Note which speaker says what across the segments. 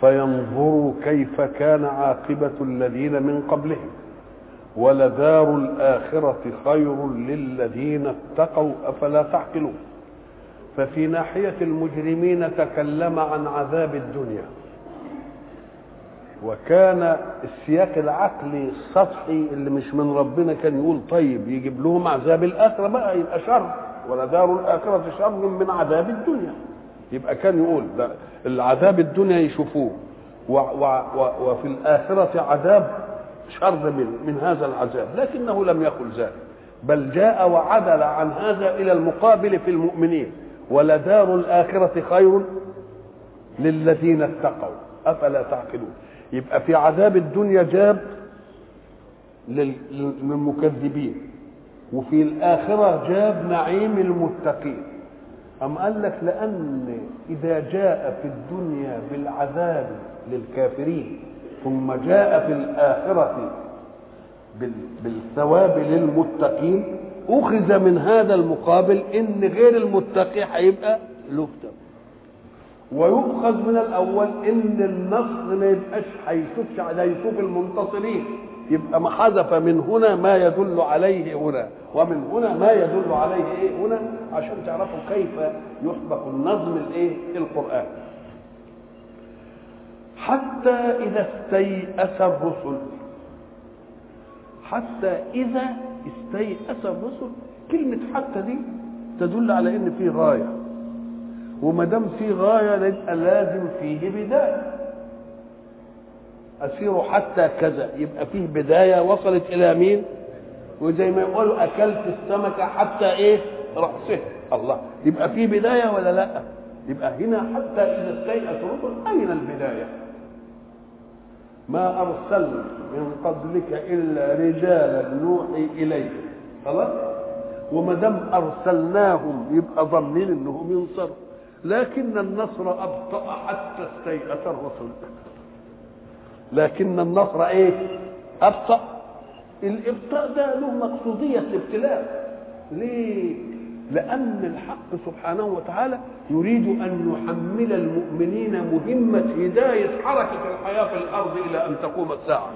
Speaker 1: فينظروا كيف كان عاقبة الذين من قبلهم. ولدار الآخرة خير للذين اتقوا أفلا تعقلون. ففي ناحية المجرمين تكلم عن عذاب الدنيا. وكان السياق العقلي السطحي اللي مش من ربنا كان يقول طيب يجيب لهم عذاب الآخرة بقى يبقى شر. ولدار الآخرة شر من عذاب الدنيا. يبقى كان يقول ده العذاب الدنيا يشوفوه. وفي الآخرة عذاب شر من من هذا العذاب. لكنه لم يقل ذلك. بل جاء وعدل عن هذا إلى المقابل في المؤمنين. ولدار الآخرة خير للذين اتقوا. أفلا تعقلون. يبقى في عذاب الدنيا جاب للمكذبين. وفي الآخرة جاب نعيم المتقين. أم قال لك لأن إذا جاء في الدنيا بالعذاب للكافرين ثم جاء في الآخرة بالثواب للمتقين أخذ من هذا المقابل إن غير المتقي هيبقى له ويؤخذ من الأول إن النصر ما يبقاش هيشوفش هيشوف المنتصرين. يبقى ما حذف من هنا ما يدل عليه هنا ومن هنا ما يدل عليه إيه هنا؟ عشان تعرفوا كيف يحبك النظم الإيه؟ القرآن. حتى إذا استيأس الرسل حتى إذا استيأس الرسل كلمة حتى دي تدل على إن في غاية. وما دام في غاية يبقى لازم فيه بداية. أسير حتى كذا. يبقى فيه بداية وصلت إلى مين؟ وزي ما يقولوا أكلت السمكة حتى إيه؟ رأسه. الله. يبقى فيه بداية ولا لأ؟ يبقى هنا حتى إذا استيأس الرسل أين البداية؟ ما أرسلنا من قبلك إلا رجالا نوحي إليه خلاص؟ وما دام أرسلناهم يبقى ظنين إنهم ينصروا. لكن النصر أبطأ حتى استيأس الرسل. لكن النصر إيه؟ أبطأ. الإبطاء ده له مقصودية الابتلاء ليه؟ لأن الحق سبحانه وتعالى يريد أن يحمل المؤمنين مهمة هداية حركة الحياة في الأرض إلى أن تقوم الساعة.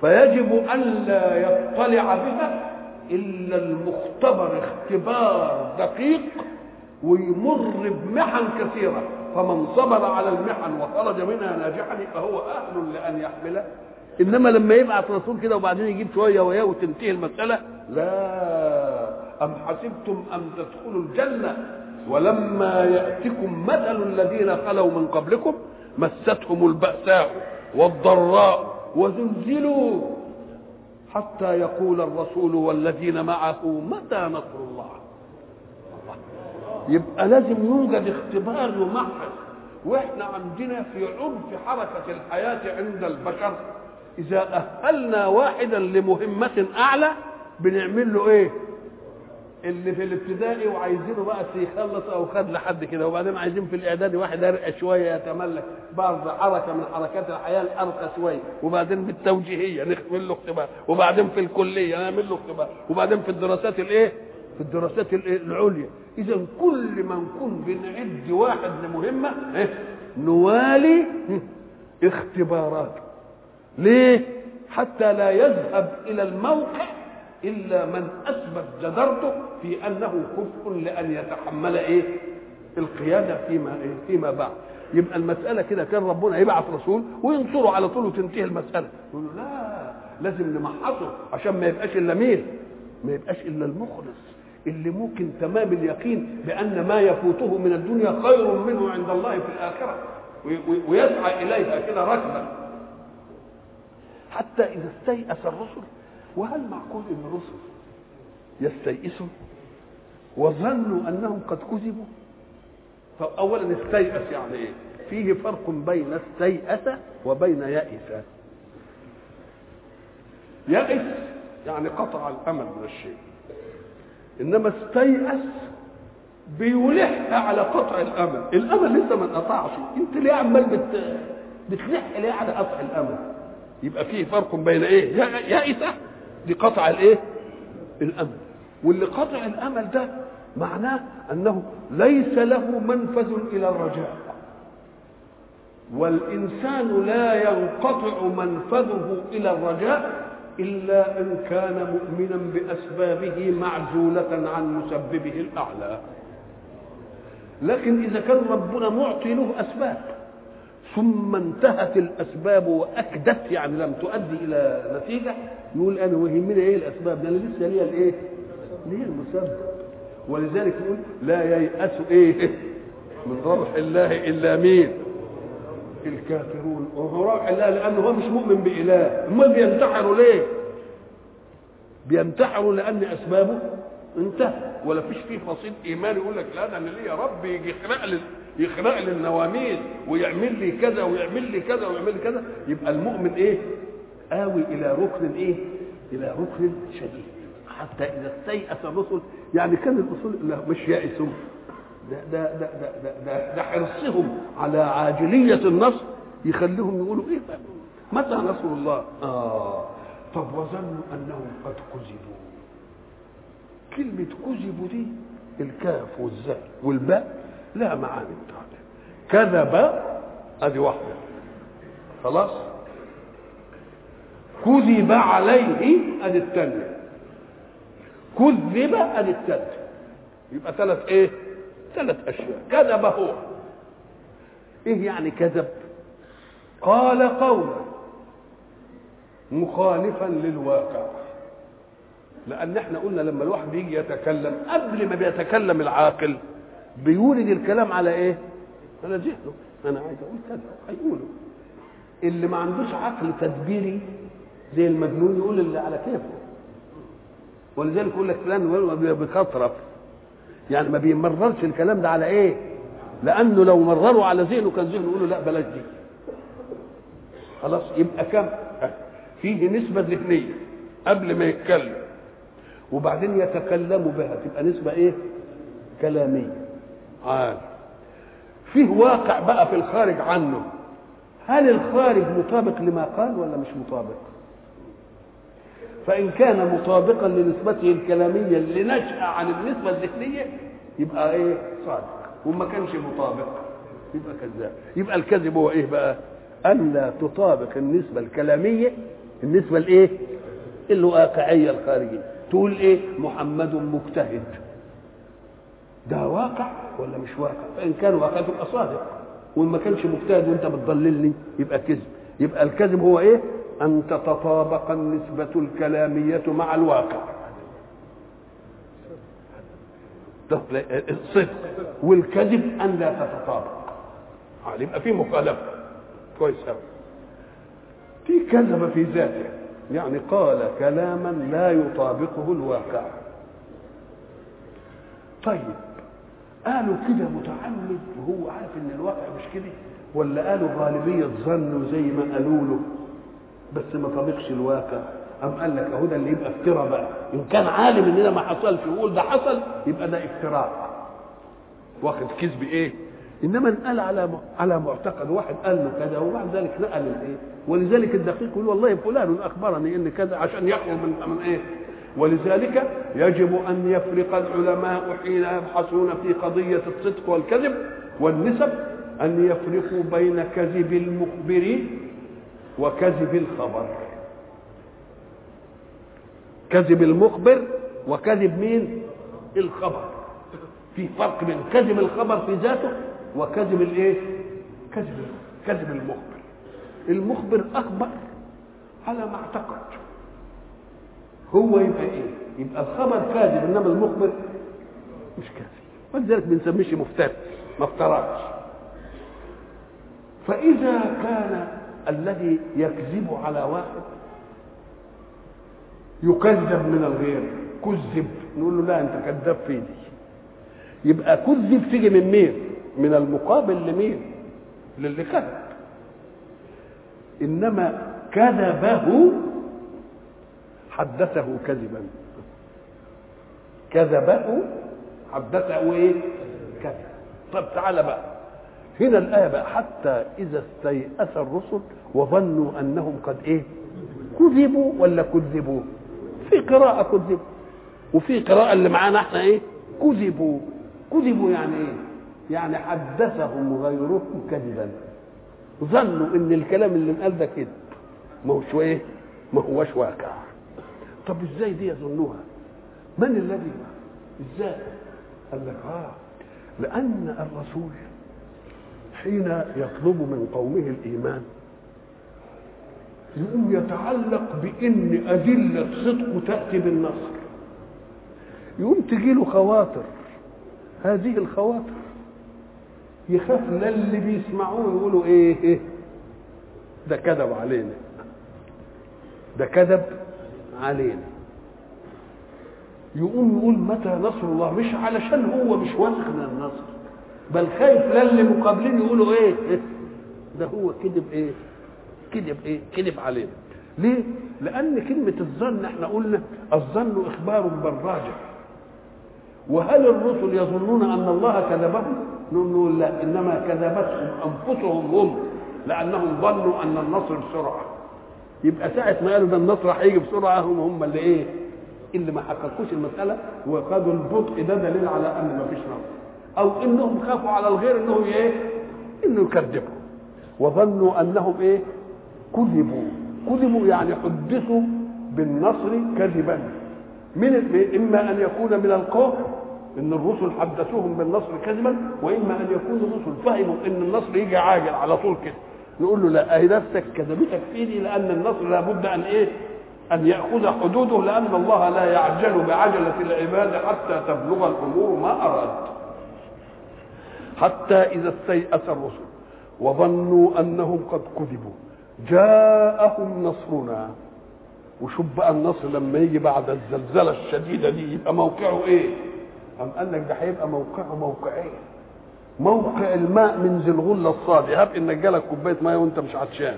Speaker 1: فيجب أن لا يطلع بها إلا المختبر اختبار دقيق ويمر بمحن كثيرة. فمن صبر على المحن وخرج منها ناجحا فهو أهل لأن يحمله. إنما لما يبعث رسول كده وبعدين يجيب شوية وياه وتنتهي المسألة لا أم حسبتم أن تدخلوا الجنة ولما يأتكم مثل الذين خلوا من قبلكم مستهم البأساء والضراء وزلزلوا. حتى يقول الرسول والذين معه متى نصر الله؟ يبقى لازم يوجد اختبار يمحص وإحنا عندنا في عرف حركة الحياة عند البشر. إذا أهلنا واحدا لمهمة أعلى بنعمل له إيه؟ اللي في الابتدائي وعايزينه بقى يخلص أو خد لحد كده. وبعدين عايزين في الإعدادي واحد يرقى شوية يتملك بعض حركة من حركات الحياة الأرقى شوية. وبعدين بالتوجيهية نعمل له اختبار. وبعدين في الكلية نعمل له اختبار. وبعدين في الدراسات الإيه؟ في الدراسات العليا. اذا كل ما نكون بنعد واحد لمهمة نوالي اختبارات. ليه؟ حتى لا يذهب إلى الموقع إلا من أثبت جدرته في أنه كفء لأن يتحمل إيه القيادة فيما إيه؟ فيما بعد. يبقى المسألة كده كان ربنا يبعث رسول وينصره على طول وتنتهي المسألة. يقول لا لازم نمحصه عشان ما يبقاش إلا مين؟ ما يبقاش إلا المخلص. اللي ممكن تمام اليقين بأن ما يفوته من الدنيا خير منه عند الله في الآخرة. ويسعى إليها كده ركبا. حتى إذا استيأس الرسل وهل معقول إن الرسل يستيئسوا؟ وظنوا أنهم قد كذبوا؟ طب اولا استيأس يعني إيه؟ فيه فرق بين استيأس وبين يئس يئس يعني قطع الأمل من الشيء. إنما استيأس بيلح على قطع الأمل. الأمل لسه ما انقطعش. أنت ليه عمال بت... بتلح ليه على قطع الأمل؟ يبقى فيه فرق بين إيه؟ يئس دي قطع الإيه؟ الأمل. واللي قطع الأمل ده معناه أنه ليس له منفذ إلى الرجاء. والإنسان لا ينقطع منفذه إلى الرجاء إلا أن كان مؤمنا بأسبابه معزولة عن مسببه الأعلى لكن إذا كان ربنا معطي له أسباب ثم انتهت الأسباب وأكدت يعني لم تؤدي إلى نتيجة يقول أنا ويهمني إيه الأسباب ده أنا لسه ليا الإيه؟ ليا المسبب ولذلك يقول لا ييأس إيه من روح الله إلا مين؟ الكافرون وهو الله لأنه هو مش مؤمن بإله أمال بينتحروا ليه؟ بينتحروا لأن أسبابه انتهى ولا فيش فيه فصيل إيمان يقول لك لا ده أنا ليا رب يجي يخلق لي يخلق لي النواميس ويعمل لي كذا ويعمل لي كذا ويعمل لي كذا يبقى المؤمن إيه؟ آوي إلى ركن إيه؟ إلى ركن شديد حتى إذا استيأس الرسل يعني كان الرسل لا مش يائسون ده ده ده ده ده, ده, ده حرصهم على عاجلية النصر يخليهم يقولوا إيه متى نصر الله؟ آه. طب وظنوا أنهم قد كذبوا. كلمة كذبوا دي الكاف والزاء والباء لها معاني بتاعتها كذب ادي واحدة. خلاص؟ كذب عليه ادي الثانية. كذب ادي الثالثة. يبقى ثلاث إيه؟ ثلاث أشياء. كذب هو إيه يعني كذب؟ قال قولا مخالفا للواقع. لأن إحنا قلنا لما الواحد يجي يتكلم قبل ما بيتكلم العاقل بيولد الكلام على إيه؟ على ذهنه. أنا عايز أقول كذا هيقوله اللي ما عندوش عقل تدبيري زي المجنون يقول اللي على كيفه. ولذلك يقول لك فلان بيخطرف يعني ما بيمررش الكلام ده على إيه؟ لأنه لو مرروا على ذهنه كان ذهنه يقول له لا بلاش دي. خلاص يبقى كم؟ فيه نسبة ذهنية قبل ما يتكلم. وبعدين يتكلم بها تبقى نسبة إيه؟ كلامية. عال فيه واقع بقى في الخارج عنه. هل الخارج مطابق لما قال ولا مش مطابق؟ فإن كان مطابقا لنسبته الكلامية اللي نشأ عن النسبة الذهنية يبقى إيه؟ صادق. وما كانش مطابق يبقى كذاب. يبقى الكذب هو إيه بقى؟ ألا تطابق النسبة الكلامية النسبة الإيه؟ الواقعية الخارجية. تقول إيه؟ محمد مجتهد. ده واقع ولا مش واقع؟ فإن كان واقع تبقى صادق. وإن ما كانش مجتهد وأنت بتضللني يبقى كذب. يبقى الكذب هو إيه؟ أن تتطابق النسبة الكلامية مع الواقع. الصدق والكذب أن لا تتطابق. يبقى في مخالفة. كويس قوي في كذب في ذاته. يعني قال كلاما لا يطابقه الواقع. طيب قالوا كده متعمد. وهو عارف إن الواقع مش كده؟ ولا قالوا غالبية ظن زي ما قالوا له؟ بس ما طابقش الواقع أم قال لك أهو ده اللي يبقى افتراء بقى إن كان عالم إن ده ما حصلش ويقول ده حصل يبقى ده افتراء واخد كذب إيه؟ إنما انقال على على معتقد واحد قال له كذا وبعد ذلك نقل الإيه؟ ولذلك الدقيق يقول والله فلان أخبرني إن كذا عشان يخرج من من إيه؟ ولذلك يجب أن يفرق العلماء حين يبحثون في قضية الصدق والكذب والنسب أن يفرقوا بين كذب المخبر وكذب الخبر. كذب المخبر وكذب مين؟ الخبر. في فرق بين كذب الخبر في ذاته وكذب الايه؟ كذب كذب المخبر. المخبر اخبر على ما اعتقد. هو يبقى إيه؟ يبقى الخبر كاذب إنما المخبر مش كاذب. ولذلك بنسميه مفتري ما افتراش فإذا كان الذي يكذب على واحد يكذب من الغير كذب نقول له لا أنت كذاب في دي. يبقى كذب تيجي من مين؟ من المقابل لمين؟ للي كذب. إنما كذبه حدثه كذبا. كذبه حدثه إيه؟ كذب. طب تعالى بقى. هنا الآية بقى حتى إذا استيأس الرسل وظنوا أنهم قد إيه؟ كذبوا ولا كذبوا؟ في قراءة كذبوا وفي قراءة اللي معانا إحنا إيه؟ كذبوا. كذبوا يعني إيه؟ يعني حدثهم غيرهم كذبا. ظنوا إن الكلام اللي انقال ده كذب. ما هوش إيه؟ ما هوش واقع. طب إزاي دي يظنوها؟ من الذي؟ إزاي؟ قال لك آه لأن الرسول حين يطلب من قومه الإيمان يقوم يتعلق بإن أدلة صدقه تأتي بالنصر. يقوم تجي له خواطر. هذه الخواطر. يخاف لا اللي بيسمعوه يقولوا إيه, إيه. ده كذب علينا. ده كذب علينا. يقوم يقول متى نصر الله؟ مش علشان هو مش واثق من النصر. بل خايف لا اللي مقابلين يقولوا إيه, إيه ده هو كذب إيه كذب إيه كذب علينا ليه؟ لأن كلمة الظن إحنا قلنا الظن إخبار بالراجع وهل الرسل يظنون أن الله كذبهم؟ نقول لا إنما كذبتهم أنفسهم هم لأنهم ظنوا أن النصر بسرعة يبقى ساعة ما قالوا ده النصر هيجي بسرعة هم هم اللي إيه اللي ما حققوش المسألة وخدوا البطء ده دليل على أن ما فيش نصر. أو إنهم خافوا على الغير إنهم إيه؟ انه يكذبوا وظنوا أنهم إيه؟ كذبوا. كذبوا يعني حدثوا بالنصر كذبا. من إما أن يكون من القوم إن الرسل حدثوهم بالنصر كذبا وإما أن يكون الرسل فهموا إن النصر يجي عاجل على طول كده. نقول له لا أهي نفسك كذبتك فيني؟ لأن النصر لابد أن إيه؟ أن يأخذ حدوده لأن الله لا يعجل بعجلة العباد حتى تبلغ الأمور ما أراد. حتى إذا استيأس الرسل وظنوا أنهم قد كذبوا. جاءهم نصرنا. وشوف بقى النصر لما يجي بعد الزلزلة الشديدة دي يبقى موقعه إيه؟ قام قال لك ده هيبقى موقعه موقعين. موقع الماء من ذي الغلة الصادي. هب انك جالك كوباية مية وأنت مش عطشان.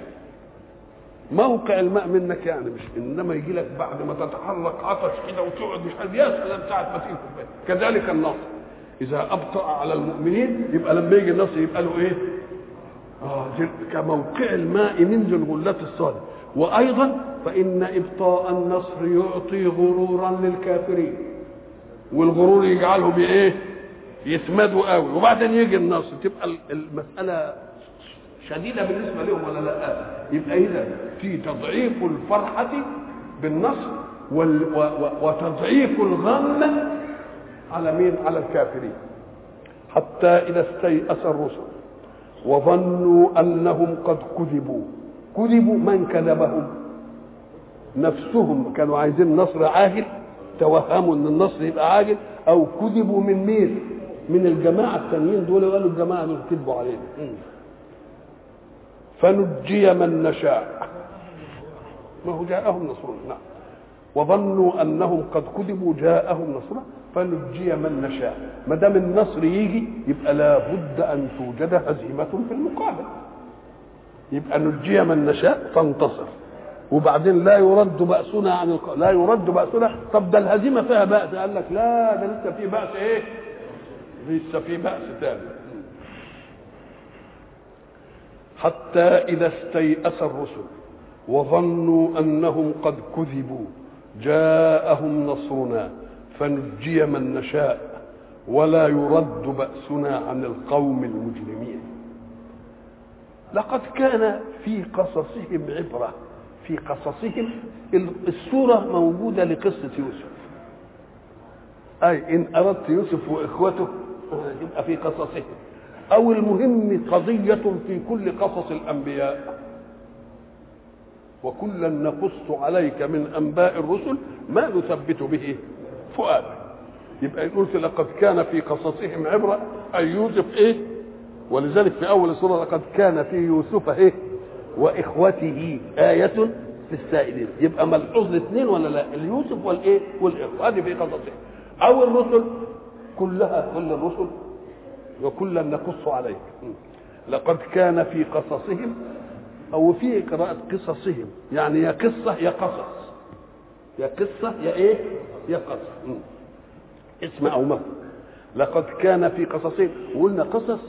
Speaker 1: موقع الماء منك يعني مش إنما يجي لك بعد ما تتحرك عطش كده وتقعد مش عارف يا سلام ساعه ما تيجي كوباية. كذلك النصر. إذا ابطا على المؤمنين يبقى لما يجي النصر يبقى له إيه؟ آه كموقع الماء من ذي الغلات الصادي وأيضا فإن إبطاء النصر يعطي غرورا للكافرين. والغرور يجعله بايه يسمدوا قوي. وبعدين يجي النصر تبقى المسألة شديدة بالنسبة لهم ولا لأ؟ يبقى اذا في تضعيف الفرحة بالنصر وتضعيف الغم على مين؟ على الكافرين. حتى إذا استيأس الرسل وظنوا أنهم قد كذبوا. كذبوا من كذبهم؟ نفسهم. كانوا عايزين نصر عاجل توهموا إن النصر يبقى عاجل أو كذبوا من مين؟ من الجماعة التانيين دول قالوا الجماعة دول كذبوا علينا. فنجي من نشاء. ما هو جاءهم نصرنا. نعم. وظنوا أنهم قد كذبوا جاءهم نصرنا. فنجي من نشاء. ما دام النصر يجي يبقى لابد أن توجد هزيمة في المقابل. يبقى نجي من نشاء تنتصر وبعدين لا يرد بأسنا عن الق... لا يرد بأسنا. طب ده الهزيمة فيها بأس. قال لك لا ده لسه في بأس. إيه؟ لسه في بأس تاني. حتى إذا استيأس الرسل وظنوا أنهم قد كذبوا جاءهم نصرنا. فنجي من نشاء ولا يرد بأسنا عن القوم المجرمين. لقد كان في قصصهم عبرة في قصصهم الصورة موجودة لقصة يوسف. أي إن أردت يوسف وإخوته يبقى في قصصهم. أو المهم قضية في كل قصص الأنبياء. وكلا نقص عليك من أنباء الرسل ما نثبت به. فؤادك يبقى يقول لقد كان في قصصهم عبرة أي يوسف إيه؟ ولذلك في أول السورة لقد كان في يوسف إيه؟ وإخوته آية في السائلين. يبقى ملحوظ الاثنين ولا لا؟ اليوسف والإيه؟ والإخوة. هذه في قصصهم. أو الرسل كلها كل الرسل وكلا نقص عليك. لقد كان في قصصهم أو في قراءة قصصهم. يعني يا قصة يا قصص. يا قصة يا إيه؟ م. اسم أو مفعول لقد كان في قصصهم وقلنا قصص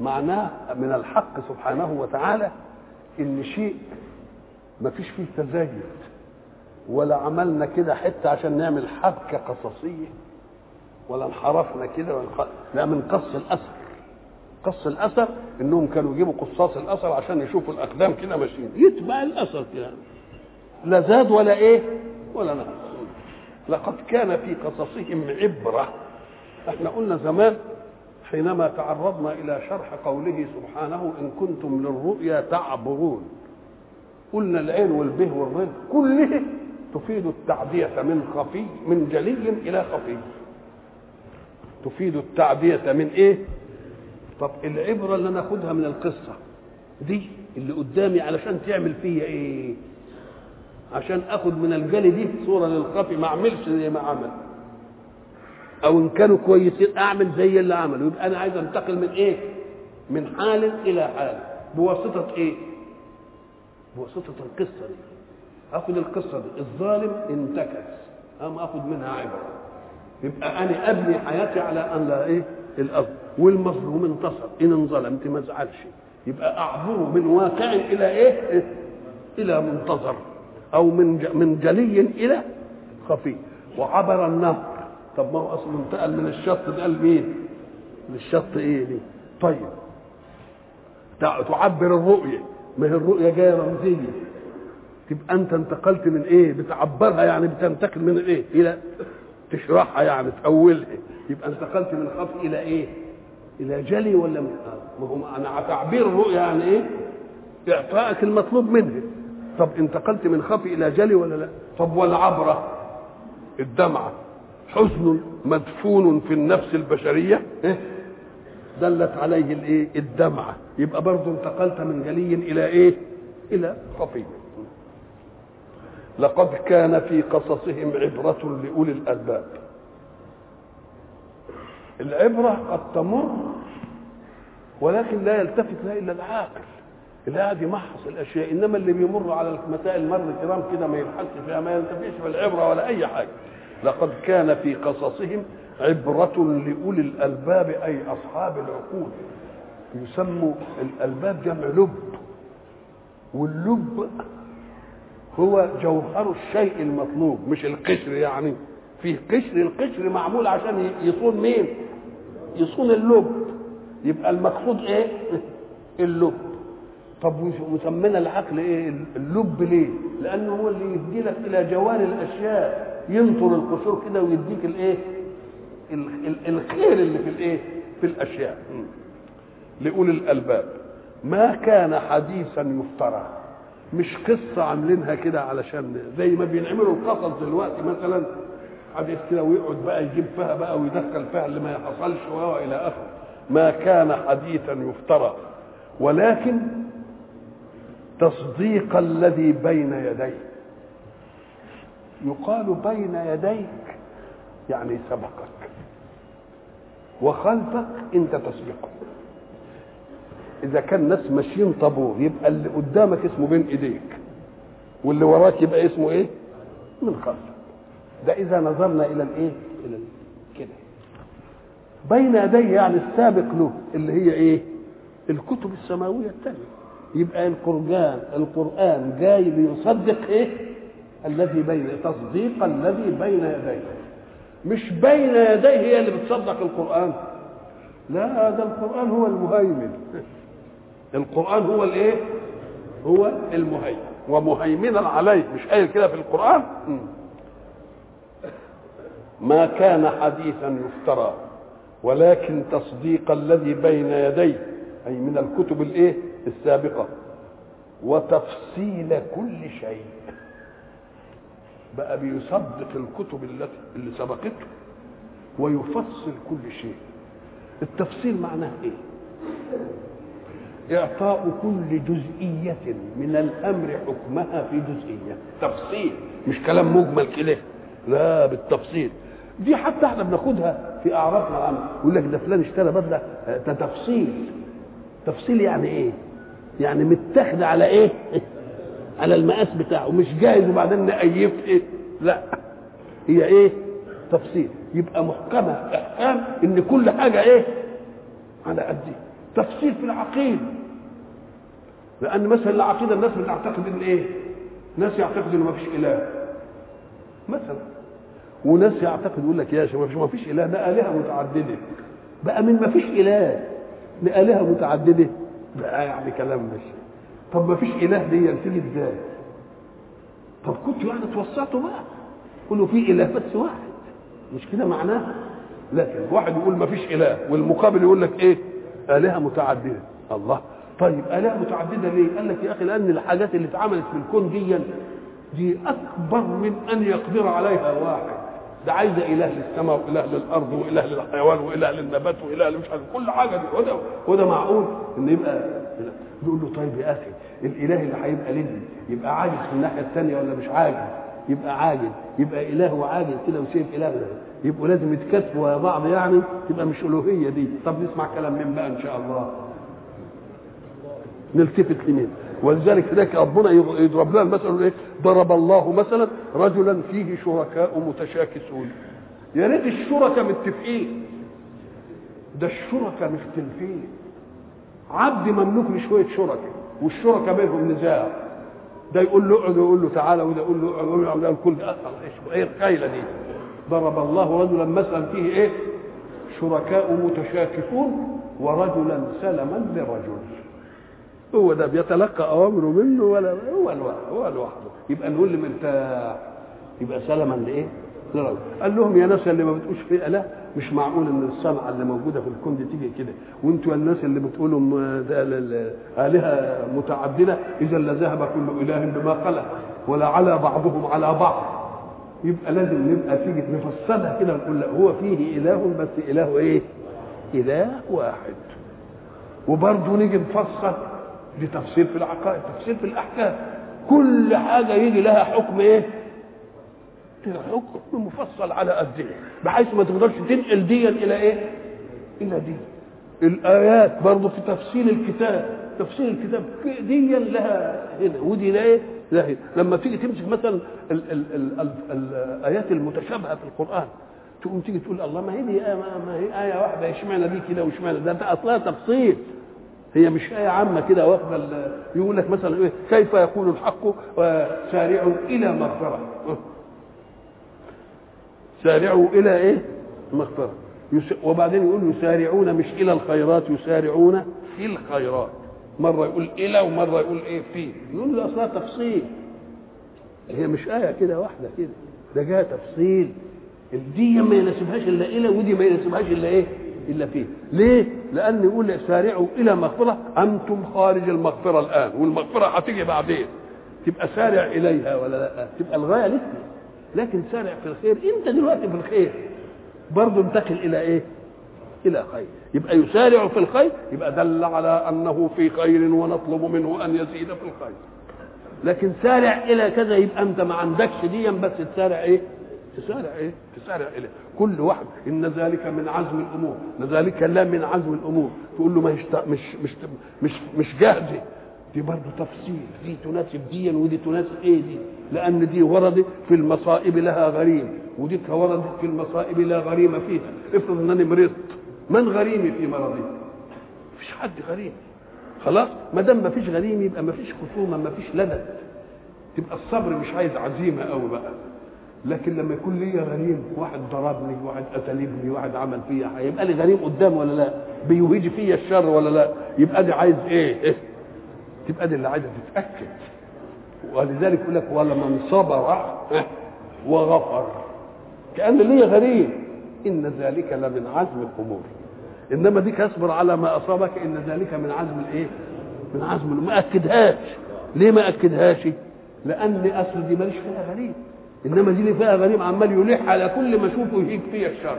Speaker 1: معناه من الحق سبحانه وتعالى إن شيء ما فيش فيه تزايد. ولا عملنا كده حتة عشان نعمل حبكة قصصية. ولا انحرفنا كده لا من قص الأثر. قص الأثر إنهم كانوا يجيبوا قصاص الأثر عشان يشوفوا الأقدام كده ماشيين. يتبع الأثر كده. لا زاد ولا إيه؟ ولا نقص. لقد كان في قصصهم عبرة إحنا قلنا زمان حينما تعرضنا إلى شرح قوله سبحانه إن كنتم للرؤيا تعبرون قلنا العين والبه والرد كله تفيد التعدية من خفي من جلي إلى خفي تفيد التعدية من إيه؟ طب العبرة اللي ناخدها من القصة دي اللي قدامي علشان تعمل فيا إيه؟ عشان آخد من الجلي دي صورة للخفي ما أعملش زي ما عمل أو إن كانوا كويسين أعمل زي اللي عملوا يبقى أنا عايز أنتقل من إيه؟ من حال إلى حال. بواسطة إيه؟ بواسطة القصة دي. آخد القصة دي. الظالم انتكس. اما آخد منها عبرة. يبقى أنا أبني حياتي على أن لا إيه؟ الأرض. والمظلوم انتصر. إن انظلمت ما ازعلش يبقى اعبره من واقع إلى إيه, إيه؟ إلى منتظر. أو من. من جلي إلى خفي. وعبر النهر. طب ما هو أصلا انتقل من الشط ده لمين؟ للشط إيه دي؟ طيب. تعبر الرؤية. ما هي الرؤية جاية رمزيه تبقى أنت انتقلت من إيه؟ بتعبرها يعني بتنتقل من إيه؟ إلى تشرحها يعني تأولها. يبقى انتقلت من خفي إلى إيه؟ إلى جلي ولا من؟ ما هو أنا تعبير الرؤيا يعني إيه؟ إعطائك المطلوب منه طب انتقلت من خفي إلى جلي ولا لا؟ طب والعبرة؟ الدمعة. حزن مدفون في النفس البشرية؟ إيه؟ دلت عليه الإيه؟ الدمعة. يبقى برضه انتقلت من جلي إلى إيه؟ إلى خفي. لقد كان في قصصهم عبرة لأولي الألباب. العبرة قد تمر ولكن لا يلتفت لها إلا العاقل. اللي قاعد يمحص الأشياء إنما اللي بيمر على المسائل مر الكرام كده ما يبحثش فيها ما ينتفعش بالعبرة ولا أي حاجة. لقد كان في قصصهم عبرة لأولي الألباب أي أصحاب العقول. يسموا الألباب جمع لب. واللب هو جوهر الشيء المطلوب مش القشر يعني. فيه قشر القشر معمول عشان يصون مين؟ يصون اللب. يبقى المقصود إيه؟ اللب. طب وسمينا العقل إيه؟ اللب ليه؟ لأنه هو اللي يدي لك إلى جوار الأشياء. ينطر القشور كده ويديك الإيه؟ الخير اللي في الإيه؟ في الأشياء. لأولي الألباب. ما كان حديثا يفترى. مش قصة عاملينها كده علشان زي ما بينعملوا القصص دلوقتي مثلا. حديث كده ويقعد بقى يجيب فيها بقى ويدخل فيها اللي ما حصلش والى آخره. ما كان حديثا يفترى. ولكن تصديق الذي بين يديه يقال بين يديك يعني سبقك. وخلفك انت تسبقه إذا كان ناس ماشيين طابور يبقى اللي قدامك اسمه بين إيديك. واللي وراك يبقى اسمه إيه؟ من خلفك. ده إذا نظرنا إلى الإيه؟ إلى كده. بين يديه يعني السابق له اللي هي إيه؟ الكتب السماوية الثانية يبقى القرآن القرآن جاي ليصدق إيه؟ الذي بين تصديق الذي بين يديه. مش بين يديه هي اللي بتصدق القرآن. لا ده القرآن هو المهيمن. القرآن هو الإيه؟ هو المهيمن. ومهيمنا عليه مش قايل كده في القرآن؟ ما كان حديثا يفترى ولكن تصديق الذي بين يديه أي من الكتب الإيه؟ السابقة. وتفصيل كل شيء. بقى بيصدق الكتب التي اللي سبقته. ويفصل كل شيء. التفصيل معناه إيه؟ إعطاء كل جزئية من الأمر حكمها في جزئية. تفصيل. مش كلام مجمل كده. لا بالتفصيل. دي حتى إحنا بناخدها في اعرافنا يقول لك ده فلان اشترى بدلة. ده تفصيل. تفصيل يعني إيه؟ يعني متاخد على إيه؟ على المقاس بتاعه مش جاهز وبعدين نقيف إيه؟ لا هي إيه؟ تفصيل. يبقى محكمة إحكام إن كل حاجة إيه؟ على قد تفصيل في العقيدة. لأن مثلا العقيدة الناس بتعتقد إن إيه؟ ناس يعتقد إنه ما فيش إله. مثلا. وناس يعتقد يقول لك يا شيخ ما فيش إله ده آلهة متعددة. بقى من ما فيش إله لآلهة متعددة. بقى يعني كلام مش طب ما فيش إله دي تيجي إزاي؟ طب كنتوا يعني توسطوا بقى قولوا في إله بس واحد. مش كده معناها؟ لكن واحد يقول ما فيش إله والمقابل يقول لك إيه؟ آلهة متعددة. الله. طيب آلهة متعددة ليه؟ قال لك يا أخي لأن الحاجات اللي اتعملت في الكون دي دي أكبر من أن يقدر عليها واحد. ده عايزه إله للسماء وإله للأرض وإله للحيوان وإله للنبات وإله مش عارف كل حاجة دي. وده وده معقول إن يبقى يقول له طيب يا أخي الإله اللي هيبقى لدي يبقى عاجز في الناحية الثانية ولا مش عاجز؟ يبقى عاجز. يبقى إله وعاجز كده وشايف إله. ده يبقوا لازم يتكاتفوا يا بعض يعني تبقى مش ألوهية دي. طب نسمع كلام مين بقى إن شاء الله. نلتفت لمين؟ ولذلك هناك ربنا يضرب لنا المثل إيه؟ ضرب الله مثلا رجلا فيه شركاء متشاكسون. يا ريت الشركاء متفقين ده الشركاء مختلفين عبد مملوك لشويه شركاء والشركاء بينهم نزاع. ده يقول له اقعد ويقول له تعالى وده يقول له اقعد ويقول له الكل ده إيه الخيله دي؟ ضرب الله رجلا مثلا فيه إيه؟ شركاء متشاكسون ورجلا سلما لرجل هو ده بيتلقى اوامره منه ولا هو لوحده هو لوحده. يبقى نقول له مرتاح يبقى سلما لإيه؟ لرجل قال لهم يا ناس اللي ما بتقولش في اله مش معقول إن الصنعه اللي موجودة في الكون دي تيجي كده. وأنتوا الناس اللي بتقولوا آلهة متعددة إذا لذهب كل إله بما خلق ولا على بعضهم على بعض. يبقى لازم نبقى تيجي نفصلها كده ونقول لا هو فيه إله بس إله إيه؟ إله واحد. وبرضه نيجي نفصل. دي تفصيل في العقائد تفصيل في الأحكام. كل حاجة يجي لها حكم إيه؟ حكم مفصل على قد إيه بحيث ما تقدرش تنقل ديا إلى إيه؟ إلى دي الآيات برضه في تفصيل الكتاب تفصيل الكتاب ديا لها هنا ودي لا إيه؟ لا هنا. لما تيجي تمسك مثلا ال ال ال ال الآيات المتشابهة في القرآن تقوم تيجي تقول الله ما هي دي آية ما هي آية واحدة إشمعنى دي كده وإشمعنى ده, ده أصلها تفصيل. هي مش آية عامة كده واخدة يقول لك مثلا إيه كيف يكون الحق سارعوا إلى مغفرة. سارعوا إلى إيه؟ مغفرة. وبعدين يقول يسارعون مش إلى الخيرات يسارعون في الخيرات. مرة يقول إلى ومرة يقول إيه؟ في. يقول له أصلها تفصيل. هي مش آية كده واحدة كده. ده جاء تفصيل. دي ما يناسبهاش إلا إلى ودي ما يناسبهاش إلا إيه؟ إلا فيه. ليه؟ لأن يقول سارعوا إلى مغفرة. أنتم خارج المغفرة الآن والمغفرة هتيجي بعدين. تبقى سارع إليها ولا لأ؟ تبقى الغاية لسه. لكن سارع في الخير. أنت دلوقتي في الخير. برضه انتقل إلى إيه؟ إلى خير. يبقى يسارع في الخير. يبقى دل على أنه في خير ونطلب منه أن يزيد في الخير. لكن سارع إلى كذا يبقى أنت ما عندكش ديا بس تسارع إيه؟ تسارع إيه؟ تسارع إليه. كل واحد إن ذلك من عزم الأمور. إن ذلك لا من عزم الأمور. تقول له ما مش مش مش مش, مش جاهزة. دي برضه تفصيل. دي تناسب دي ودي تناسب إيه دي؟ لأن دي وردت في المصائب لها غريم. ودي وردت في المصائب لا غريم فيها. افرض إنني مرضت. من غريمي في مرضي؟ مفيش حد غريم خلاص؟ ما دام مفيش غريم يبقى مفيش خصومة مفيش لدد تبقى الصبر مش عايز عزيمة قوي بقى. لكن لما يكون لي غريم واحد ضربني واحد قتلني واحد عمل فيا هيبقى لي غريم قدام ولا لا؟ بيهيج فيا الشر ولا لا؟ يبقى دي عايز إيه, إيه؟ تبقى دي اللي عايزة تتأكد. ولذلك يقول لك ولمن صبر وغفر كأن لي غريم إن ذلك لمن عزم الأمور. إنما ديك اصبر على ما أصابك إن ذلك من عزم الإيه؟ من عزم ما أكدهاش. ليه ما أكدهاش؟ لأن أصل دي ماليش فيها غريب إنما دي اللي فيها غريب عمال يلح على كل ما أشوفه يهيج فيا الشر.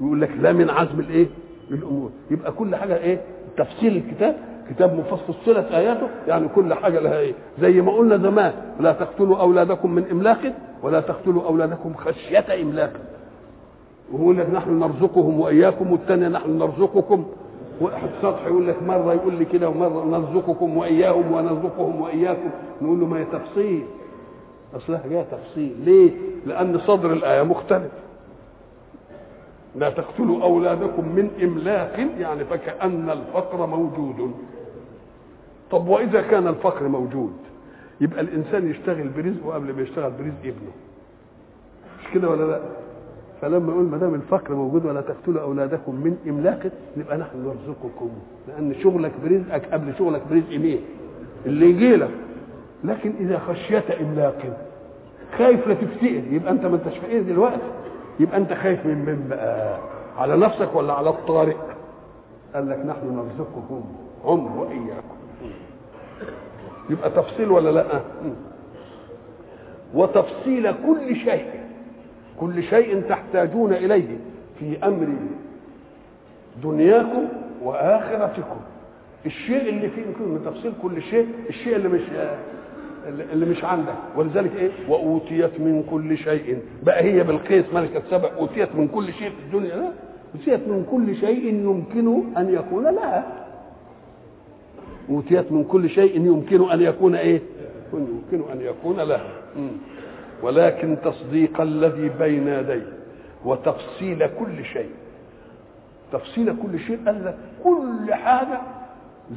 Speaker 1: يقول لك لا من عزم الإيه؟ الأمور. يبقى كل حاجة إيه؟ تفصيل الكتاب. كتاب مفصل فصلت آياته. يعني كل حاجة لها إيه؟ زي ما قلنا زمان. لا تقتلوا أولادكم من إملاق ولا تقتلوا أولادكم خشية إملاق. ويقول لك نحن نرزقهم وإياكم. والثانية نحن نرزقكم. واحد سطح يقول لك مرة يقول لي كده ومرة نرزقكم وإياهم ونرزقهم وإياكم. نقول له ما هي تفصيل. أصلها جاية تفصيل. ليه؟ لأن صدر الآية مختلف. لا تقتلوا أولادكم من إملاق يعني فكأن الفقر موجود. طب وإذا كان الفقر موجود؟ يبقى الإنسان يشتغل برزقه قبل ما يشتغل برزق ابنه. مش كده ولا لا؟ فلما يقول ما دام الفقر موجود ولا تقتلوا أولادكم من إملاق نبقى نحن نرزقكم. لأن شغلك برزقك قبل شغلك برزق مين؟ اللي يجي لك لكن إذا خشيت إملاق خايف لا تفتقر يبقى أنت ما أنتش فقير دلوقتي. يبقى أنت خايف من من بقى على نفسك ولا على الطارئ قال لك نحن نرزقكم هم وإياكم. يبقى تفصيل ولا لأ؟ وتفصيل كل شيء كل شيء تحتاجون إليه في أمر دنياكم وآخرتكم. الشيء اللي فيه تفصيل كل شيء الشيء اللي مش اللي مش عندك. ولذلك إيه؟ وأوتيت من كل شيء. بقى هي بالقيس ملكة سبع. أوتيت من كل شيء في الدنيا. لا. أوتيت من كل شيء يمكن أن يكون. لها أوتيت من كل شيء يمكن أن يكون إيه؟ يمكن أن يكون لها ولكن تصديق الذي بين يديه وتفصيل كل شيء. تفصيل كل شيء قال لك كل حاجة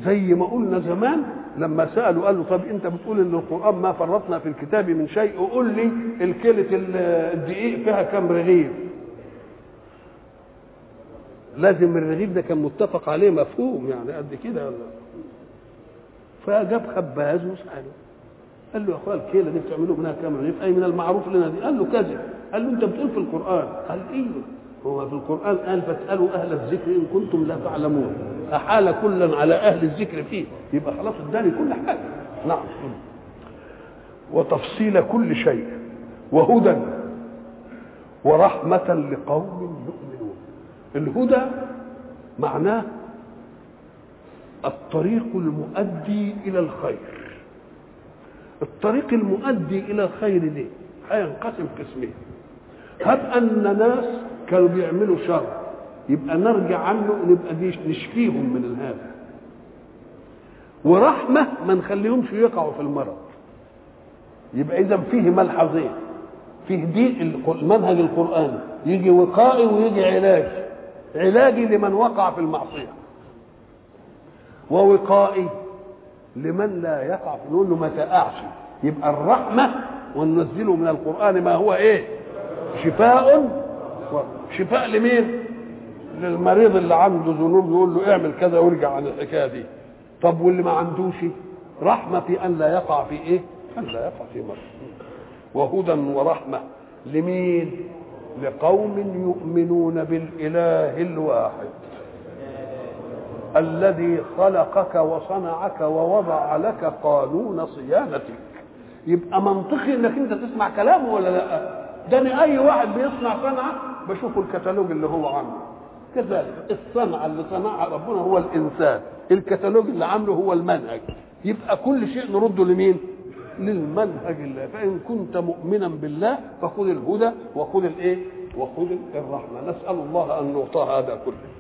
Speaker 1: زي ما قلنا زمان لما سألوا قالوا طب انت بتقول ان القرآن ما فرطنا في الكتاب من شيء؟ قول لي الكيلة الدقيق فيها كم رغيف؟ لازم الرغيف ده كان متفق عليه مفهوم يعني قد كده فجاب خباز وسأله قال له يا أخويا الكيلة دي بتعملوا منها كم رغيف؟ أي من المعروف لنا دي؟ قال له كذب قال له انت بتقول في القرآن؟ قال أيوه هو في القرآن قال فاسألوا أهل الذكر إن كنتم لا تعلمون. أحال كلا على أهل الذكر فيه. يبقى خلاص اداني كل حاجة. نعم. وتفصيل كل شيء. وهدى. ورحمة لقوم يؤمنون. الهدى معناه الطريق المؤدي إلى الخير. الطريق المؤدي إلى الخير دي هينقسم قسمين. هب أن ناس كانوا بيعملوا شر. يبقى نرجع عنه نبقى دي نشفيهم من هذا ورحمة ما نخليهمش يقعوا في المرض. يبقى إذا فيه ملحظين فيه دي المنهج القرآني يجي وقائي ويجي علاج. علاجي لمن وقع في المعصية. ووقائي لمن لا يقع في نقول له ما تقعش. يبقى الرحمة وننزله من القرآن ما هو إيه؟ شفاء شفاء لمين؟ للمريض اللي عنده ذنوب يقول له اعمل كذا وارجع عن الحكاية دي. طب واللي ما عندوش؟ رحمة في أن لا يقع في إيه؟ أن لا يقع في مرض. وهدى ورحمة. لمين؟ لقوم يؤمنون بالإله الواحد. الذي خلقك وصنعك ووضع لك قانون صيانتك. يبقى منطقي إنك أنت تسمع كلامه ولا لأ؟ ده أي واحد بيصنع صنعة بشوف الكتالوج اللي هو عامله. كذلك الصنعه اللي صنعها ربنا هو الإنسان. الكتالوج اللي عامله هو المنهج. يبقى كل شيء نرده لمين؟ للمنهج الله. فإن كنت مؤمنا بالله فخذ الهدى وخذ الإيه؟ وخذ الرحمة. نسأل الله أن نعطى هذا كله.